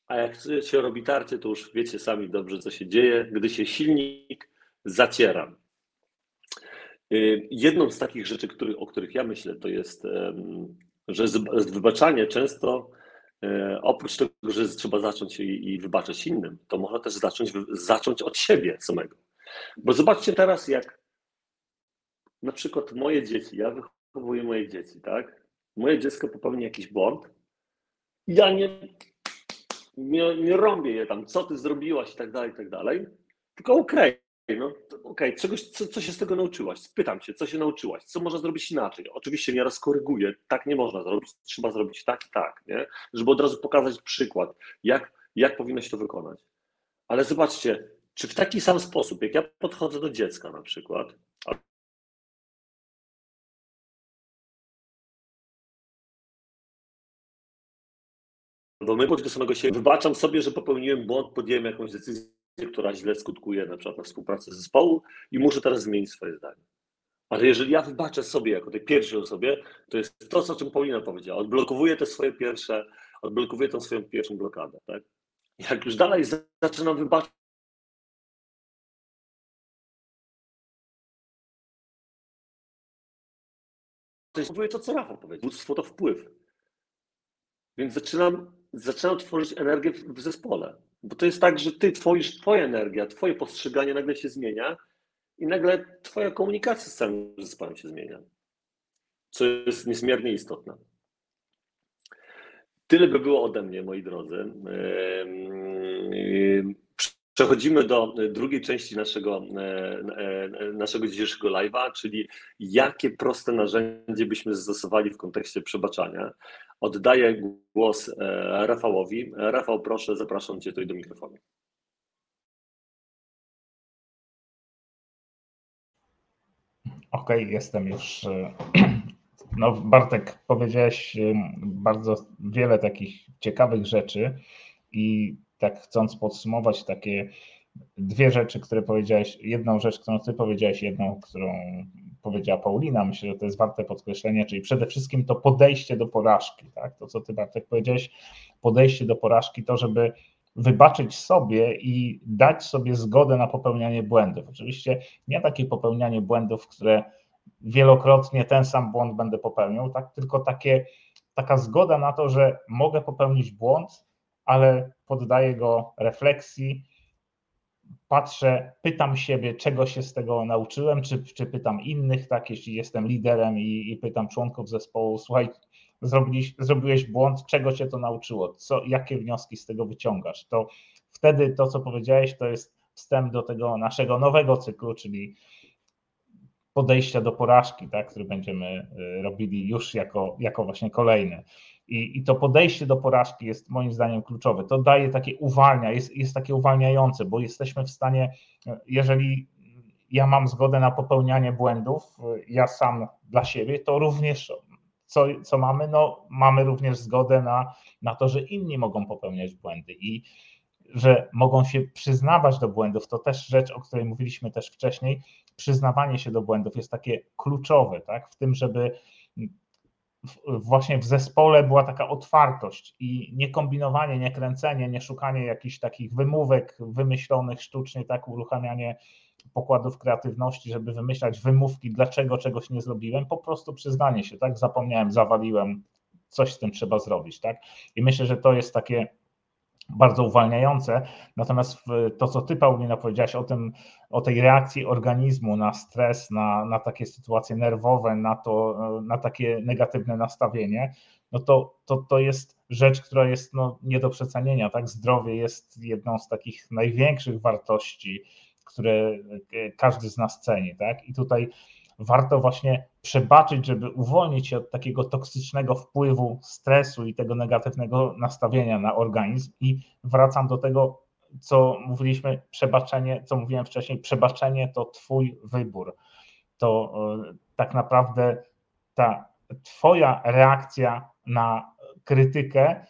A jak się robi tarcie, to już wiecie sami dobrze, co się dzieje, gdy się silnik zaciera. Y, jedną z takich rzeczy, który, o których ja myślę, to jest, że wybaczanie często e, oprócz tego, że trzeba zacząć i, wybaczać innym, to można też zacząć, zacząć od siebie samego. Bo zobaczcie teraz, jak na przykład moje dzieci, ja wychowuję moje dzieci, tak? Moje dziecko popełni jakiś błąd, ja nie, nie, nie rąbię je tam, co ty zrobiłaś i tak dalej, i tak dalej, tylko okej, okay, no okej, okay. czegoś, co, co się z tego nauczyłaś? Spytam cię, co się nauczyłaś? Co można zrobić inaczej? Oczywiście nieraz koryguję, tak nie można zrobić, trzeba zrobić tak i tak, nie? Żeby od razu pokazać przykład, jak, jak powinno się to wykonać. Ale zobaczcie, czy w taki sam sposób, jak ja podchodzę do dziecka na przykład, my do samego siebie wybaczam sobie, że popełniłem błąd, podjąłem jakąś decyzję która źle skutkuje na przykład na współpracę zespołu i muszę teraz zmienić swoje zdanie. Ale jeżeli ja wybaczę sobie jako tej pierwszej osobie, to jest to, o czym Paulina powiedziała. Odblokowuję te swoje pierwsze, odblokowuję tą swoją pierwszą blokadę. Tak? Jak już dalej zaczynam wybaczać, jest to, co Rafał powiedział. Bóstwo to wpływ. Więc zaczynam zaczynają tworzyć energię w zespole. Bo to jest tak, że ty tworzysz, twoja energia, twoje postrzeganie nagle się zmienia i nagle twoja komunikacja z całym zespołem się zmienia. Co jest niezmiernie istotne. Tyle by było ode mnie, moi drodzy. Przechodzimy do drugiej części naszego, naszego dzisiejszego live'a, czyli jakie proste narzędzie byśmy zastosowali w kontekście przebaczania. Oddaję głos e, Rafałowi. Rafał, proszę, zapraszam Cię tutaj do mikrofonu.
Okej, okay, jestem już. E, <clears throat> no, Bartek, powiedziałeś e, bardzo wiele takich ciekawych rzeczy i tak chcąc podsumować takie dwie rzeczy, które powiedziałeś, jedną rzecz, którą ty powiedziałeś, jedną, którą powiedziała Paulina, myślę, że to jest warte podkreślenia, czyli przede wszystkim to podejście do porażki, tak? To, co ty Bartek powiedziałeś, podejście do porażki, to, żeby wybaczyć sobie i dać sobie zgodę na popełnianie błędów. Oczywiście nie takie popełnianie błędów, które wielokrotnie ten sam błąd będę popełniał, tak? tylko takie, taka zgoda na to, że mogę popełnić błąd, ale poddaję go refleksji, patrzę, pytam siebie, czego się z tego nauczyłem, czy, czy pytam innych, tak, jeśli jestem liderem i, i pytam członków zespołu, słuchaj, zrobiłeś, zrobiłeś błąd, czego cię to nauczyło, co, jakie wnioski z tego wyciągasz, to wtedy to, co powiedziałeś, to jest wstęp do tego naszego nowego cyklu, czyli podejścia do porażki, tak, który będziemy y, robili już jako, jako właśnie kolejny. I, I, to podejście do porażki jest moim zdaniem kluczowe. To daje takie uwalnia, jest, jest takie uwalniające, bo jesteśmy w stanie, jeżeli ja mam zgodę na popełnianie błędów, ja sam dla siebie, to również co, co mamy? No, mamy również zgodę na, na to, że inni mogą popełniać błędy i że mogą się przyznawać do błędów. To też rzecz, o której mówiliśmy też wcześniej. Przyznawanie się do błędów jest takie kluczowe, tak? W tym, żeby właśnie w zespole była taka otwartość i nie kombinowanie, nie kręcenie, nie szukanie jakichś takich wymówek wymyślonych sztucznie, tak uruchamianie pokładów kreatywności, żeby wymyślać wymówki, dlaczego czegoś nie zrobiłem, po prostu przyznanie się, tak, zapomniałem, zawaliłem, coś z tym trzeba zrobić, tak. I myślę, że to jest takie bardzo uwalniające. Natomiast to, co ty, Paulina, powiedziałaś o tym, o tej reakcji organizmu na stres, na, na takie sytuacje nerwowe, na, to, na takie negatywne nastawienie, no to, to, to jest rzecz, która jest no, nie do przecenienia. Tak? Zdrowie jest jedną z takich największych wartości, które każdy z nas ceni. Tak? I tutaj warto właśnie przebaczyć, żeby uwolnić się od takiego toksycznego wpływu stresu i tego negatywnego nastawienia na organizm. I wracam do tego, co mówiliśmy, przebaczenie, co mówiłem wcześniej, przebaczenie to Twój wybór. To e, tak naprawdę ta Twoja reakcja na krytykę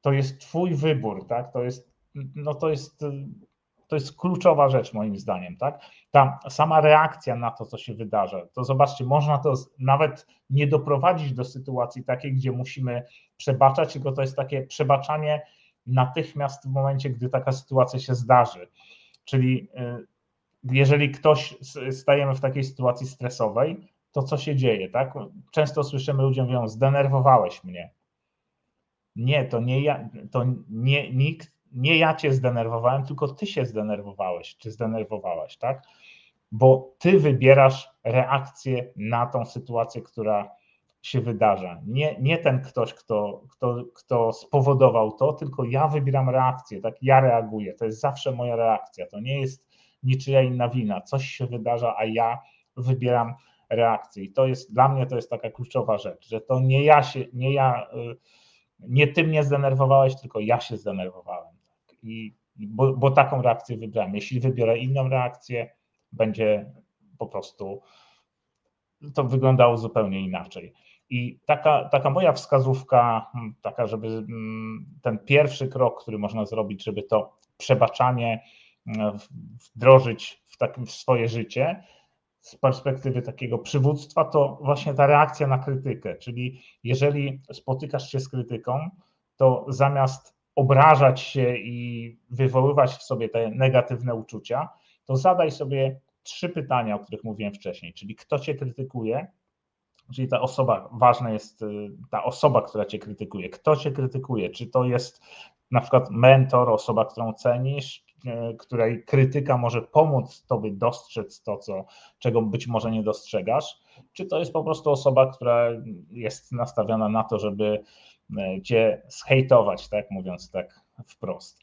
to jest Twój wybór, tak? To jest, no to jest to jest kluczowa rzecz moim zdaniem, tak? Ta sama reakcja na to, co się wydarza, to zobaczcie, można to nawet nie doprowadzić do sytuacji takiej, gdzie musimy przebaczać, tylko to jest takie przebaczanie natychmiast w momencie, gdy taka sytuacja się zdarzy. Czyli y, jeżeli ktoś stajemy w takiej sytuacji stresowej, to co się dzieje, tak? Często słyszymy ludziom mówią, zdenerwowałeś mnie. Nie, to nie ja, to nie, nikt nie ja cię zdenerwowałem, tylko ty się zdenerwowałeś, czy zdenerwowałaś, tak? Bo ty wybierasz reakcję na tą sytuację, która się wydarza. Nie, nie ten ktoś, kto, kto, kto spowodował to, tylko ja wybieram reakcję, tak? Ja reaguję. To jest zawsze moja reakcja. To nie jest niczyja inna wina. Coś się wydarza, a ja wybieram reakcję. I to jest dla mnie to jest taka kluczowa rzecz, że to nie ja się, nie ja, y, nie ty mnie zdenerwowałeś, tylko ja się zdenerwowałem i bo, bo taką reakcję wybrałem. Jeśli wybiorę inną reakcję, będzie po prostu to wyglądało zupełnie inaczej. I taka, taka moja wskazówka, hmm, taka, żeby hmm, ten pierwszy krok, który można zrobić, żeby to przebaczanie hmm, wdrożyć w, w swoje życie, z perspektywy takiego przywództwa, to właśnie ta reakcja na krytykę. Czyli jeżeli spotykasz się z krytyką, to zamiast obrażać się i wywoływać w sobie te negatywne uczucia, to zadaj sobie trzy pytania, o których mówiłem wcześniej, czyli kto cię krytykuje, czyli ta osoba, ważna jest ta osoba, która cię krytykuje. Kto cię krytykuje? Czy to jest na przykład mentor, osoba, którą cenisz, której krytyka może pomóc tobie dostrzec to, co, czego być może nie dostrzegasz, czy to jest po prostu osoba, która jest nastawiona na to, żeby cię zhejtować, tak mówiąc tak wprost.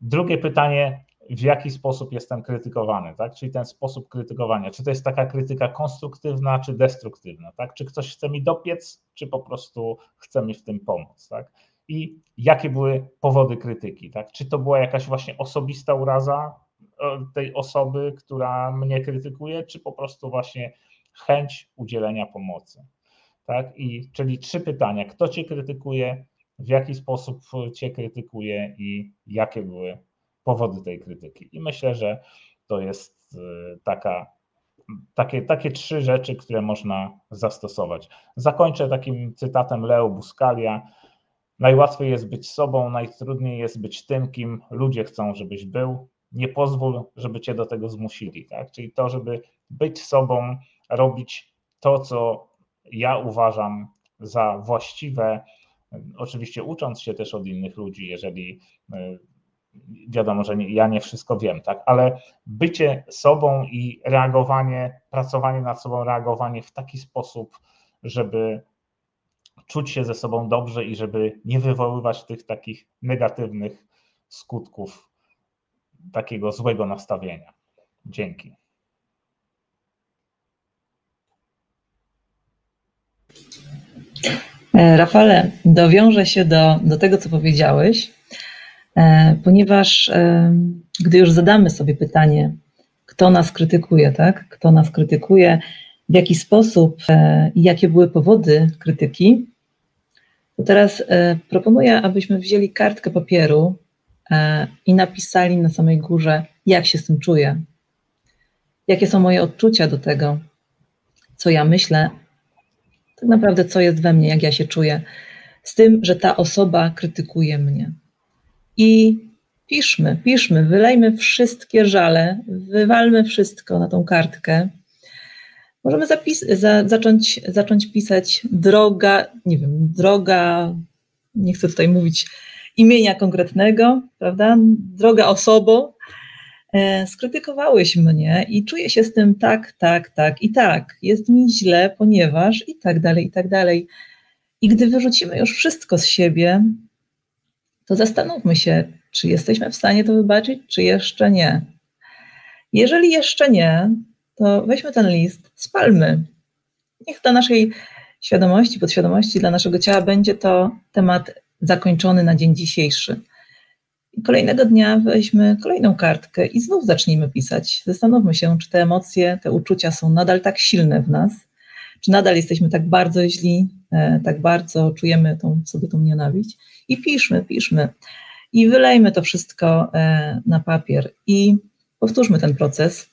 Drugie pytanie, w jaki sposób jestem krytykowany, tak? Czyli ten sposób krytykowania, czy to jest taka krytyka konstruktywna, czy destruktywna, tak? Czy ktoś chce mi dopiec, czy po prostu chce mi w tym pomóc, tak? I jakie były powody krytyki, tak? Czy to była jakaś właśnie osobista uraza e, tej osoby, która mnie krytykuje, czy po prostu właśnie chęć udzielenia pomocy, tak? I czyli trzy pytania: kto cię krytykuje, w jaki sposób cię krytykuje i jakie były powody tej krytyki. I myślę, że to jest y, taka, takie, takie trzy rzeczy, które można zastosować. Zakończę takim cytatem Leo Buscalia. Najłatwiej jest być sobą, najtrudniej jest być tym, kim ludzie chcą, żebyś był. Nie pozwól, żeby cię do tego zmusili. Tak? Czyli to, żeby być sobą, robić to, co ja uważam za właściwe, oczywiście ucząc się też od innych ludzi, jeżeli y, wiadomo, że nie, ja nie wszystko wiem, tak, ale bycie sobą i reagowanie, pracowanie nad sobą, reagowanie w taki sposób, żeby czuć się ze sobą dobrze i żeby nie wywoływać tych takich negatywnych skutków takiego złego nastawienia. Dzięki.
Rafale, dowiążę się do, do tego, co powiedziałeś E, ponieważ e, gdy już zadamy sobie pytanie, kto nas krytykuje, tak? Kto nas krytykuje, w jaki sposób e, i jakie były powody krytyki, to teraz proponuję, abyśmy wzięli kartkę papieru i napisali na samej górze, jak się z tym czuję. Jakie są moje odczucia do tego, co ja myślę, tak naprawdę co jest we mnie, jak ja się czuję, z tym, że ta osoba krytykuje mnie i piszmy, piszmy, wylejmy wszystkie żale, wywalmy wszystko na tą kartkę. Możemy zapis- za, zacząć, zacząć pisać droga, nie wiem, droga, nie chcę tutaj mówić imienia konkretnego, prawda? Droga osobo, skrytykowałeś mnie i czuję się z tym tak, tak, tak i tak. Jest mi źle, ponieważ i tak dalej, i tak dalej. I gdy wyrzucimy już wszystko z siebie, to zastanówmy się, czy jesteśmy w stanie to wybaczyć, czy jeszcze nie. Jeżeli jeszcze nie, to weźmy ten list, spalmy. Niech dla naszej świadomości, podświadomości, dla naszego ciała będzie to temat zakończony na dzień dzisiejszy. I kolejnego dnia weźmy kolejną kartkę i znów zacznijmy pisać. Zastanówmy się, czy te emocje, te uczucia są nadal tak silne w nas, czy nadal jesteśmy tak bardzo źli, e, tak bardzo czujemy tą, sobie tą nienawiść i piszmy, piszmy i wylejmy to wszystko e, na papier i powtórzmy ten proces,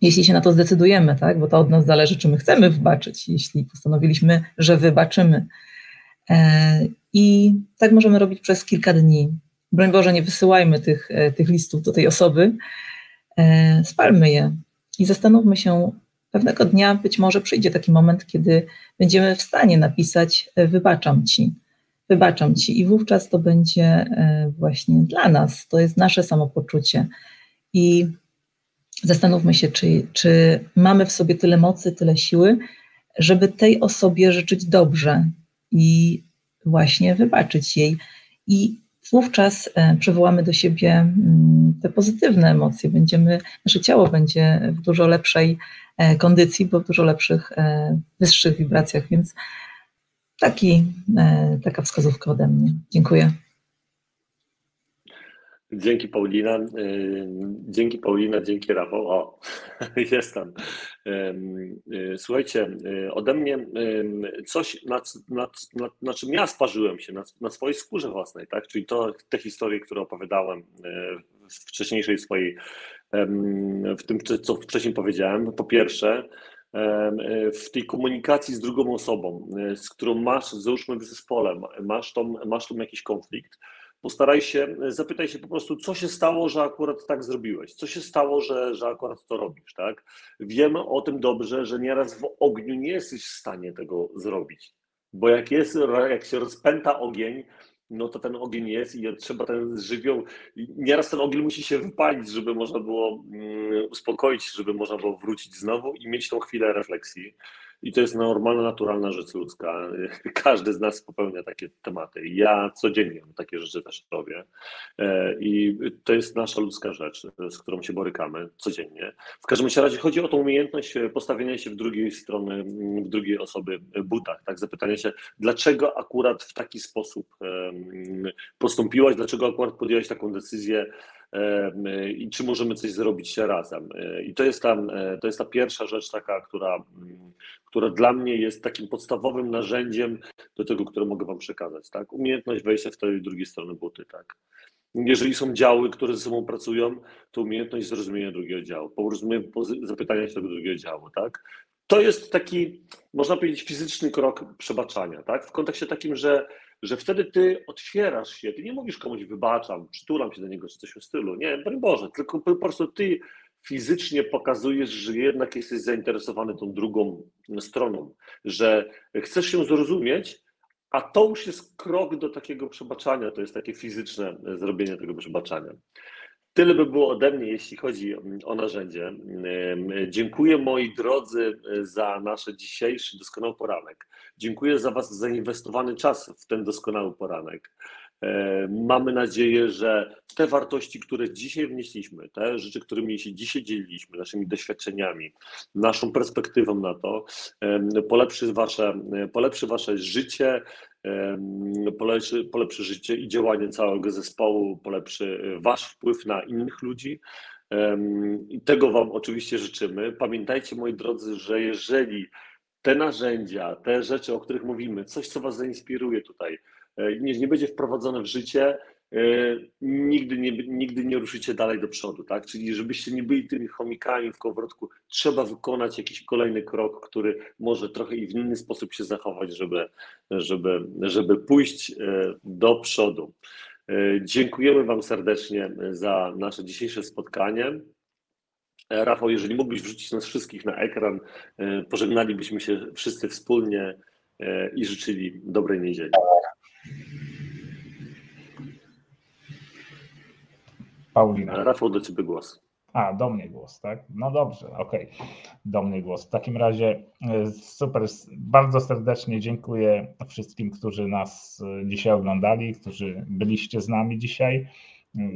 jeśli się na to zdecydujemy, tak? bo to od nas zależy, czy my chcemy wybaczyć, jeśli postanowiliśmy, że wybaczymy. E, I tak możemy robić przez kilka dni. Broń Boże, nie wysyłajmy tych, tych listów do tej osoby, spalmy je i zastanówmy się, pewnego dnia być może przyjdzie taki moment, kiedy będziemy w stanie napisać: e, Wybaczam ci, wybaczam ci, i wówczas to będzie e, właśnie dla nas, to jest nasze samopoczucie. I zastanówmy się, czy, czy mamy w sobie tyle mocy, tyle siły, żeby tej osobie życzyć dobrze i właśnie wybaczyć jej. I wówczas e, przywołamy do siebie mm, te pozytywne emocje. Będziemy, nasze ciało będzie w dużo lepszej E, kondycji, bo w dużo lepszych, e, wyższych wibracjach, więc taki, taka wskazówka ode mnie. Dziękuję.
Dzięki Paulina, dzięki Paulina, dzięki Rafał. O, <laughs> jestem. Słuchajcie, ode mnie coś, nad, nad, nad, na czym ja sparzyłem się, na, na swojej skórze własnej, tak? Czyli to, te historie, które opowiadałem w wcześniejszej swojej w tym, co wcześniej powiedziałem. Po pierwsze, w tej komunikacji z drugą osobą, z którą masz, załóżmy w zespole, masz, tą, masz tą jakiś konflikt, postaraj się, zapytaj się po prostu, co się stało, że akurat tak zrobiłeś, co się stało, że, że akurat to robisz, tak? Wiemy o tym dobrze, że nieraz w ogniu nie jesteś w stanie tego zrobić, bo jak jest, jak się rozpęta ogień, no to ten ogień jest i trzeba ten żywioł, nieraz ten ogień musi się wypalić, żeby można było mm, uspokoić, żeby można było wrócić znowu i mieć tą chwilę refleksji. I to jest normalna, naturalna rzecz ludzka. <laughs> Każdy z nas popełnia takie tematy. Ja codziennie takie rzeczy też robię. E, I to jest nasza ludzka rzecz, z którą się borykamy codziennie. W każdym razie chodzi o tą umiejętność postawienia się w drugiej strony, w drugiej osoby butach, tak? Zapytania się, dlaczego akurat w taki sposób postąpiłaś, dlaczego akurat podjęłaś taką decyzję, i czy możemy coś zrobić razem. E, I to jest ta, e, to jest ta pierwsza rzecz taka, która, mm, która dla mnie jest takim podstawowym narzędziem do tego, które mogę Wam przekazać. Tak? Umiejętność wejścia w tej drugiej strony buty. Tak? Jeżeli są działy, które ze sobą pracują, to umiejętność zrozumienia drugiego działu, porozumienia, zapytania się tego drugiego działu. Tak? To jest taki, można powiedzieć, fizyczny krok przebaczania. Tak? W kontekście takim, że że wtedy ty otwierasz się, ty nie mówisz komuś wybaczam, przytulam się do niego czy coś w stylu, nie, broń Boże, tylko po prostu ty fizycznie pokazujesz, że jednak jesteś zainteresowany tą drugą stroną, że chcesz się zrozumieć, a to już jest krok do takiego przebaczania, to jest takie fizyczne zrobienie tego przebaczania. Tyle by było ode mnie, jeśli chodzi o narzędzie. Dziękuję moi drodzy za nasz dzisiejszy doskonały poranek. Dziękuję za Was zainwestowany czas w ten doskonały poranek. Mamy nadzieję, że te wartości, które dzisiaj wnieśliśmy, te rzeczy, którymi się dzisiaj dzieliliśmy, naszymi doświadczeniami, naszą perspektywą na to, polepszy Wasze, polepszy wasze życie, polepszy, polepszy życie i działanie całego zespołu, polepszy Wasz wpływ na innych ludzi. I tego Wam oczywiście życzymy. Pamiętajcie, moi drodzy, że jeżeli te narzędzia, te rzeczy, o których mówimy, coś, co Was zainspiruje tutaj, e, nie, nie będzie wprowadzone w życie, e, nigdy nie, nigdy nie ruszycie dalej do przodu, tak? Czyli żebyście nie byli tymi chomikami w kołowrotku, trzeba wykonać jakiś kolejny krok, który może trochę i w inny sposób się zachować, żeby, żeby, żeby pójść e, do przodu. Dziękujemy Wam serdecznie za nasze dzisiejsze spotkanie. Rafał, jeżeli mógłbyś wrzucić nas wszystkich na ekran, e, pożegnalibyśmy się wszyscy wspólnie e, i życzyli dobrej niedzieli.
Paulina.
Rafał, do Ciebie głos.
A, do mnie głos, tak? No dobrze, okej, okay. do mnie głos. W takim razie e, super, bardzo serdecznie dziękuję wszystkim, którzy nas dzisiaj oglądali, którzy byliście z nami dzisiaj.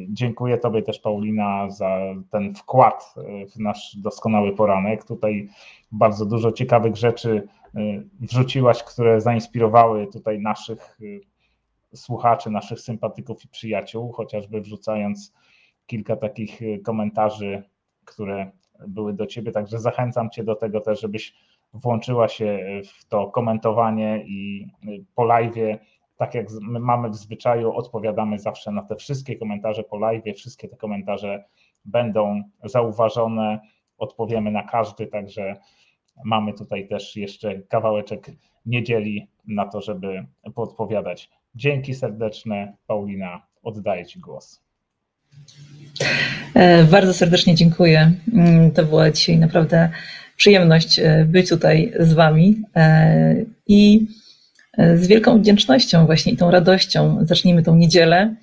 Dziękuję Tobie też, Paulina, za ten wkład w nasz doskonały poranek. Tutaj bardzo dużo ciekawych rzeczy wrzuciłaś, które zainspirowały tutaj naszych słuchaczy, naszych sympatyków i przyjaciół, chociażby wrzucając kilka takich y, komentarzy, które były do Ciebie. Także zachęcam Cię do tego też, żebyś włączyła się w to komentowanie i po live tak jak my mamy w zwyczaju, odpowiadamy zawsze na te wszystkie komentarze po live, wszystkie te komentarze będą zauważone, odpowiemy na każdy, także mamy tutaj też jeszcze kawałeczek niedzieli na to, żeby podpowiadać. Dzięki serdeczne, Paulina, oddaję Ci głos.
E, bardzo serdecznie dziękuję. Mm, to była dzisiaj naprawdę przyjemność e, być tutaj z Wami e, i z wielką wdzięcznością właśnie i tą radością zacznijmy tą niedzielę.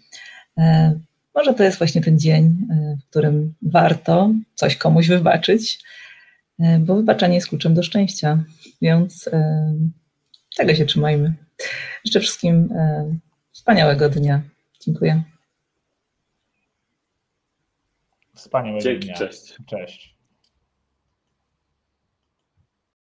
Może to jest właśnie ten dzień, w którym warto coś komuś wybaczyć, bo wybaczanie jest kluczem do szczęścia, więc tego się trzymajmy. Życzę wszystkim wspaniałego dnia. Dziękuję.
Wspaniałego
Dzięki,
dnia.
Cześć.
Cześć.